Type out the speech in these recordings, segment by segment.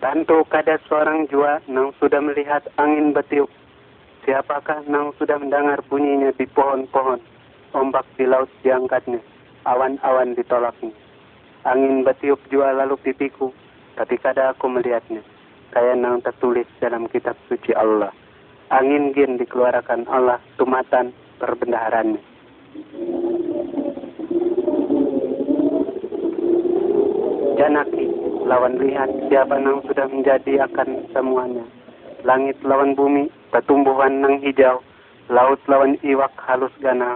Tentu kada seorang jua nang sudah melihat angin betiup. Siapakah nang sudah mendengar bunyinya di pohon-pohon, ombak di laut diangkatnya, awan-awan ditolaknya. Angin betiup jua lalu pipiku, tapi kada aku melihatnya. Kayak nang tertulis dalam kitab suci Allah. Angin gin dikeluarkan Allah tumatan perbendaharannya. Janaki, lawan lihat siapa nang sudah menjadi akan semuanya. Langit lawan bumi, pertumbuhan nang hijau, laut lawan iwak halus gana,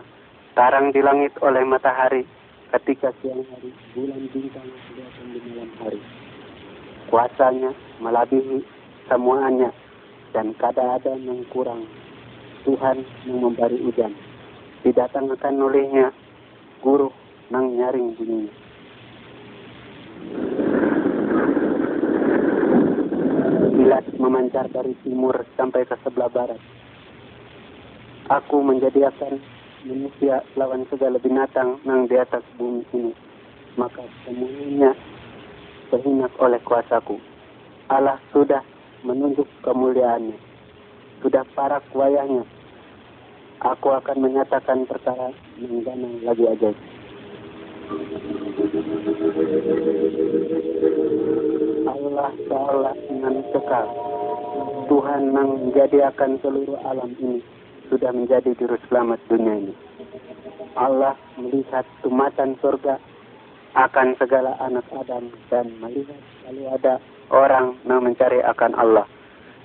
tarang di langit oleh matahari, ketika siang hari, bulan bintang kelihatan di malam hari. Kuasanya melebihi semuanya, dan kada ada yang kurang. Tuhan yang memberi hujan. Didatangkan olehnya guru nang nyaring bunyinya. Kilat memancar dari timur sampai ke sebelah barat. Aku menjadikan manusia lawan segala binatang nang di atas bumi ini. Maka semuanya terhinak oleh kuasaku. Allah sudah menunjuk kemuliaannya. Sudah parak wayahnya. Aku akan menyatakan perkara menggana lagi ajaib. Allah seolah dengan kekal. Tuhan menjadikan seluruh alam ini sudah menjadi juru selamat dunia ini. Allah melihat tumatan surga akan segala anak Adam dan melihat lalu ada orang yang mencari akan Allah.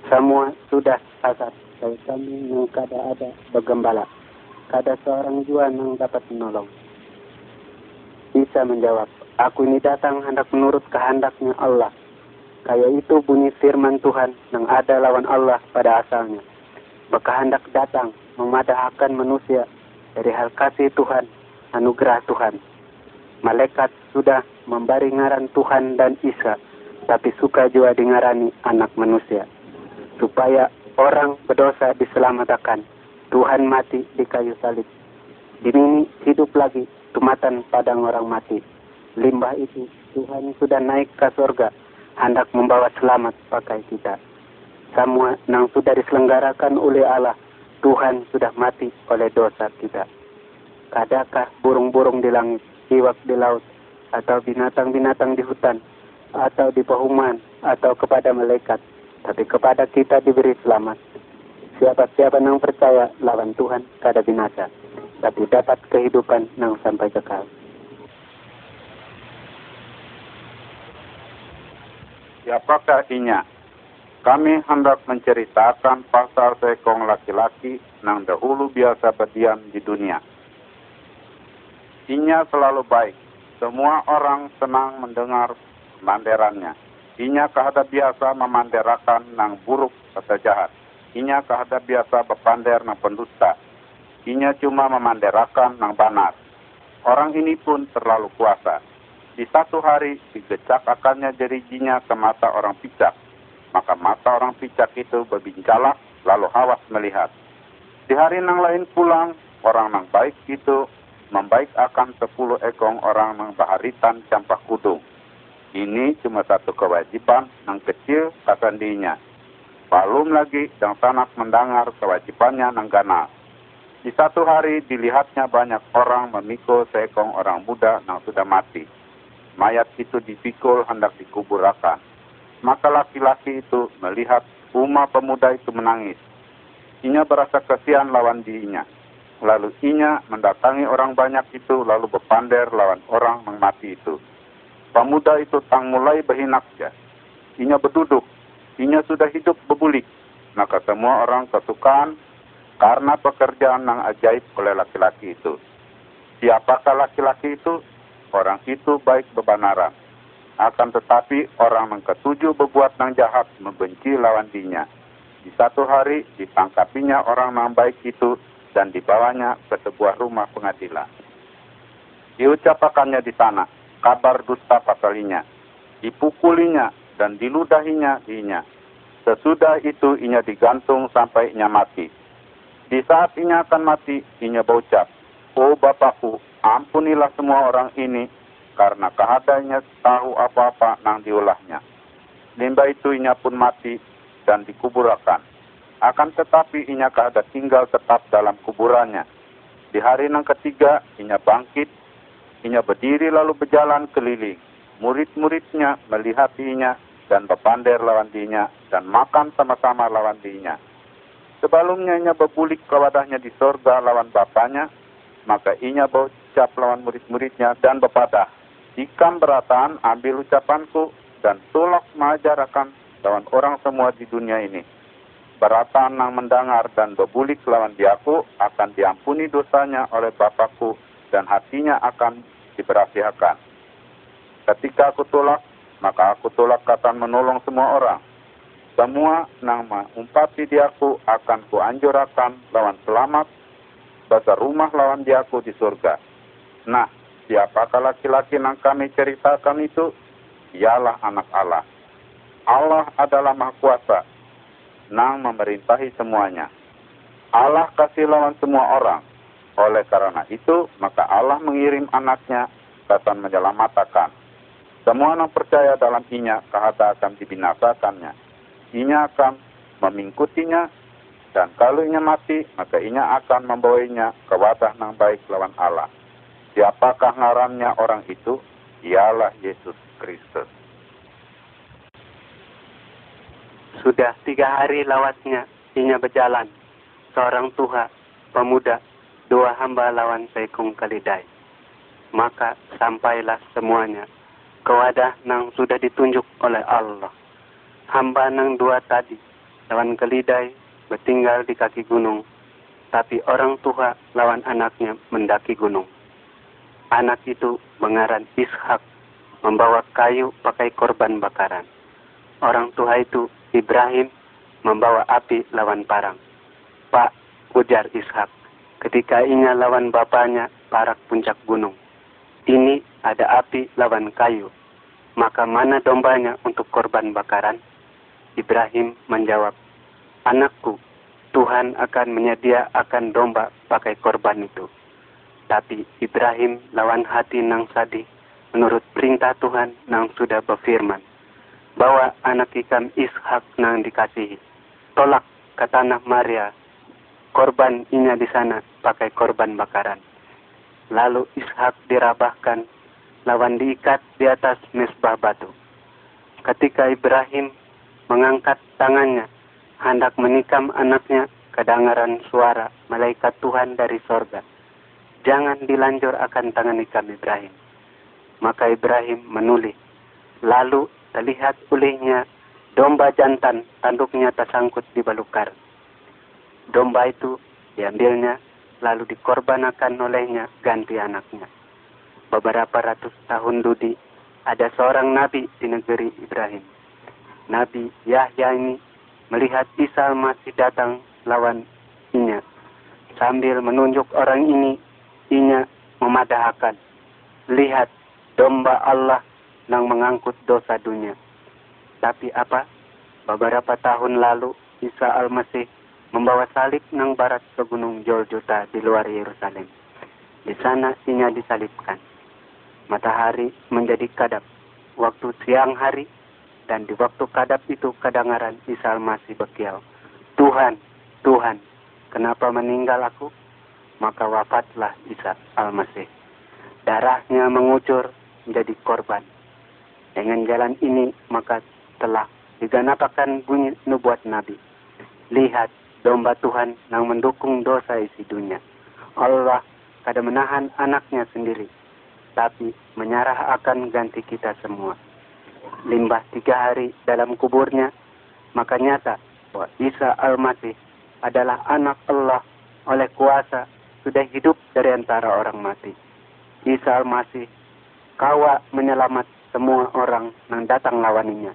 Semua sudah sasat dan kami yang ada bergembala. Kada seorang jua yang dapat menolong. Bisa menjawab, aku ini datang hendak menurut kehendaknya Allah. Kayak itu bunyi firman Tuhan yang ada lawan Allah pada asalnya. Berkehendak datang memadahkan manusia dari hal kasih Tuhan, anugerah Tuhan. Malaikat sudah memberi ngaran Tuhan dan Isa, tapi suka juga dengarani anak manusia. Supaya orang berdosa diselamatkan. Tuhan mati di kayu salib. Ini hidup lagi tumatan padang orang mati. Limbah itu Tuhan sudah naik ke surga, hendak membawa selamat pakai kita. Semua yang sudah diselenggarakan oleh Allah, Tuhan sudah mati oleh dosa kita. Kadakah burung-burung di langit, iwak di laut, atau binatang-binatang di hutan, atau di pehuman, atau kepada malaikat, tapi kepada kita diberi selamat. Siapa-siapa yang percaya lawan Tuhan kada binasa, tapi dapat kehidupan yang sampai kekal. Siapakah inya? Kami hendak menceritakan pasal seekong laki-laki yang dahulu biasa berdiam di dunia. Inya selalu baik. Semua orang senang mendengar manderannya. Inya kehadap biasa memanderakan nang buruk atau jahat. Inya kehadap biasa berpander nang pendusta. Inya cuma memanderakan nang banar. Orang ini pun terlalu kuasa. Di satu hari digecak akannya jerijinya ke mata orang pijak. Maka mata orang pijak itu berbincalah lalu hawas melihat. Di hari nang lain pulang, orang nang baik itu membaik akan sepuluh ekong orang nang baharitan campak kudung. Ini cuma satu kewajiban yang kecil kasandinya. Belum lagi yang sanak mendengar kewajibannya nang ganal. Di satu hari dilihatnya banyak orang memikul seekong orang muda yang sudah mati. Mayat itu dipikul hendak dikuburakan. Maka laki-laki itu melihat Uma pemuda itu menangis. Inya berasa kasihan lawan dirinya. Lalu inya mendatangi orang banyak itu lalu berpander lawan orang mati itu. Pemuda itu tang mulai berhinaknya. Inya berduduk. Inya sudah hidup berbulik. Maka semua orang kesukaan karena pekerjaan yang ajaib oleh laki-laki itu. Siapakah laki-laki itu? Orang itu baik bebanaran. Akan tetapi orang yang ketujuh berbuat yang jahat membenci lawan dirinya. Di satu hari ditangkapinya orang yang baik itu dan dibawanya ke sebuah rumah pengadilan. Diucapkannya di sana kabar dusta pasalinya. Dipukulinya dan diludahinya inya. Sesudah itu inya digantung sampai inya mati. Di saat inya akan mati, inya berucap, Oh Bapakku, ampunilah semua orang ini karena kehadanya tahu apa-apa nang diulahnya. Di Semba itu inya pun mati dan dikuburakan. Akan tetapi inya keadaan tinggal tetap dalam kuburannya. Di hari yang ketiga, inya bangkit, inya berdiri lalu berjalan keliling. Murid-muridnya melihat inya dan berpander lawan dinya dan makan sama-sama lawan dinya. Sebelumnya inya berbulik ke wadahnya di sorga lawan bapaknya, maka inya berucap lawan murid-muridnya dan berpadah. Ikam beratan ambil ucapanku dan tolak mengajarkan lawan orang semua di dunia ini. Beratan yang mendengar dan berbulik lawan diaku akan diampuni dosanya oleh Bapakku dan hatinya akan diberasihakan. Ketika aku tolak, maka aku tolak kata menolong semua orang. Semua nama umpati diaku akan kuanjurakan lawan selamat, bahasa rumah lawan diaku di surga. Nah, siapakah laki-laki yang kami ceritakan itu? Ialah anak Allah. Allah adalah Maha Kuasa, nang memerintahi semuanya. Allah kasih lawan semua orang. Oleh karena itu, maka Allah mengirim anaknya dan menyelamatkan. Semua yang percaya dalam inya, kehata akan dibinasakannya. Inya akan memingkutinya, dan kalau inya mati, maka inya akan membawanya ke wadah yang baik lawan Allah. Siapakah ngarannya orang itu? Ialah Yesus Kristus. Sudah tiga hari lawatnya, inya berjalan. Seorang tuha, pemuda, dua hamba lawan sekung kalidai. Maka sampailah semuanya ke wadah nang sudah ditunjuk oleh Allah. Hamba nang dua tadi, lawan kelidai, bertinggal di kaki gunung. Tapi orang tua lawan anaknya mendaki gunung. Anak itu mengaran Ishak, membawa kayu pakai korban bakaran. Orang tua itu Ibrahim membawa api lawan parang. Pak, ujar Ishak, ketika inya lawan bapaknya parak puncak gunung. Ini ada api lawan kayu. Maka mana dombanya untuk korban bakaran? Ibrahim menjawab, Anakku, Tuhan akan menyediakan domba pakai korban itu. Tapi Ibrahim lawan hati nang sadih menurut perintah Tuhan nang sudah berfirman bawa anak ikan Ishak nang dikasihi. Tolak ke tanah Maria, korban inya di sana pakai korban bakaran. Lalu Ishak dirabahkan, lawan diikat di atas mesbah batu. Ketika Ibrahim mengangkat tangannya, hendak menikam anaknya, kedengaran suara malaikat Tuhan dari sorga. Jangan dilanjur akan tangan ikam Ibrahim. Maka Ibrahim menulis. Lalu terlihat olehnya domba jantan tanduknya tersangkut di balukar. Domba itu diambilnya lalu dikorbankan olehnya ganti anaknya. Beberapa ratus tahun dudi ada seorang nabi di negeri Ibrahim. Nabi Yahya ini melihat Isa masih datang lawan inya. Sambil menunjuk orang ini, inya memadahkan. Lihat domba Allah yang mengangkut dosa dunia. Tapi apa? Beberapa tahun lalu Isa Al-Masih membawa salib nang barat ke Gunung Joljuta di luar Yerusalem. Di sana inya disalibkan. Matahari menjadi kadap waktu siang hari dan di waktu kadap itu kedengaran Isa Al-Masih berkiau. Tuhan, Tuhan, kenapa meninggal aku? Maka wafatlah Isa Al-Masih. Darahnya mengucur menjadi korban dengan jalan ini maka telah diganapkan bunyi nubuat Nabi. Lihat domba Tuhan yang mendukung dosa isi dunia. Allah kada menahan anaknya sendiri, tapi menyerah akan ganti kita semua. Limbah tiga hari dalam kuburnya, maka nyata bahwa Isa Al-Masih adalah anak Allah oleh kuasa sudah hidup dari antara orang mati. Isa Al-Masih kawa menyelamat semua orang yang datang lawaninya.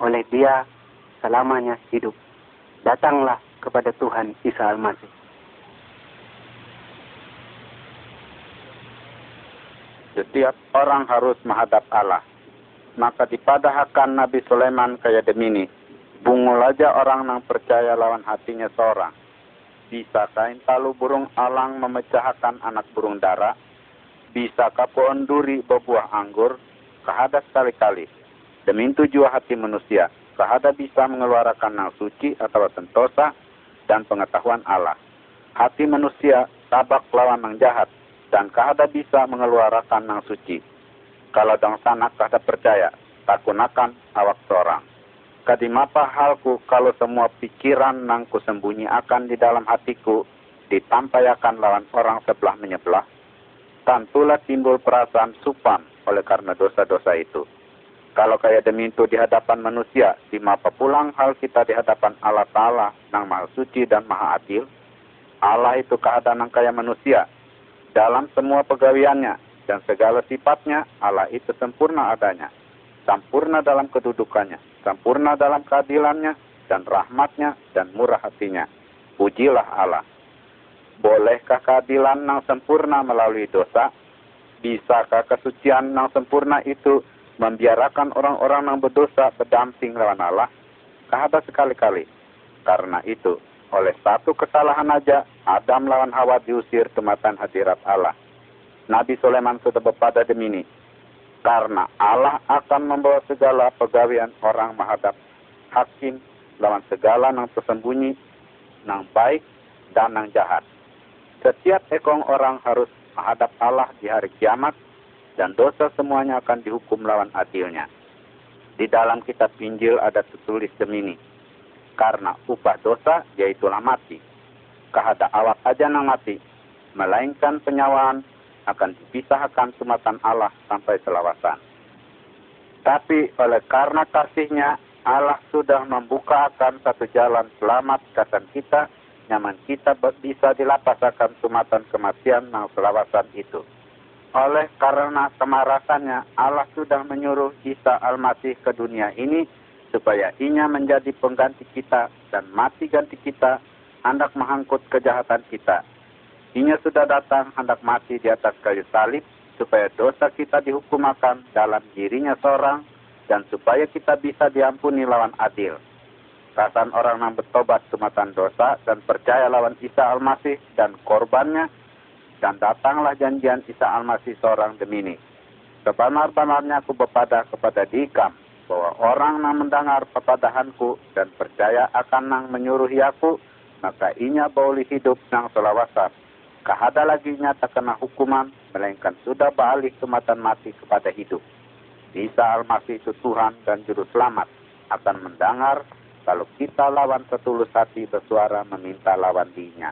Oleh dia selamanya hidup. Datanglah kepada Tuhan Isa Al-Masih. Setiap orang harus menghadap Allah. Maka dipadahkan Nabi Sulaiman kaya demini. Bungul aja orang yang percaya lawan hatinya seorang. Bisa kain talu burung alang memecahkan anak burung dara. Bisa pohon duri berbuah anggur kehadas sekali-kali. Demi tujuan hati manusia, kahada bisa mengeluarkan nang suci atau sentosa dan pengetahuan Allah. Hati manusia tabak lawan nang jahat dan kahada bisa mengeluarkan nang suci. Kalau dong sana kahada percaya, takunakan awak seorang. Kadimapa halku kalau semua pikiran nang kusembunyi akan di dalam hatiku ditampayakan lawan orang sebelah menyebelah, tentulah timbul perasaan supan oleh karena dosa-dosa itu. Kalau kayak demikian di hadapan manusia, di mapa pulang hal kita di hadapan Allah Ta'ala, nang maha suci dan maha adil, Allah itu keadaan nang kaya manusia. Dalam semua pegawaiannya dan segala sifatnya, Allah itu sempurna adanya. Sempurna dalam kedudukannya, sempurna dalam keadilannya, dan rahmatnya, dan murah hatinya. Pujilah Allah. Bolehkah keadilan yang sempurna melalui dosa? Bisakah kesucian yang sempurna itu membiarkan orang-orang yang berdosa berdamping lawan Allah? Kahaba sekali-kali. Karena itu, oleh satu kesalahan aja, Adam lawan Hawa diusir kematan hadirat Allah. Nabi Sulaiman sudah berpada demi ini. Karena Allah akan membawa segala pegawaian orang menghadap hakim lawan segala yang tersembunyi, yang baik, dan yang jahat. Setiap ekong orang harus menghadap Allah di hari kiamat dan dosa semuanya akan dihukum lawan adilnya. Di dalam kitab Injil ada tertulis demi Karena upah dosa yaitulah mati. Kahada awak aja nang mati. Melainkan penyawaan akan dipisahkan sumatan Allah sampai selawasan. Tapi oleh karena kasihnya Allah sudah membuka akan satu jalan selamat kata kita nyaman kita bisa dilapasakan sumatan kematian nang selawasan itu. Oleh karena kemarasannya, Allah sudah menyuruh Isa Al-Masih ke dunia ini supaya inya menjadi pengganti kita dan mati ganti kita, hendak mengangkut kejahatan kita. Inya sudah datang hendak mati di atas kayu salib supaya dosa kita dihukumakan dalam dirinya seorang dan supaya kita bisa diampuni lawan adil Kasan orang yang bertobat sematan dosa dan percaya lawan Isa Al-Masih dan korbannya, dan datanglah janjian Isa Al-Masih seorang demi ini. Sebenar-benarnya aku berpada kepada dikam, bahwa orang yang mendengar pepadahanku dan percaya akan nang menyuruh aku, maka inya boleh hidup nang selawasan. Kahada lagi nyata kena hukuman, melainkan sudah balik kematan mati kepada hidup. Isa Al-Masih itu Tuhan dan Juru Selamat akan mendengar kalau kita lawan setulus hati bersuara meminta lawan dinya.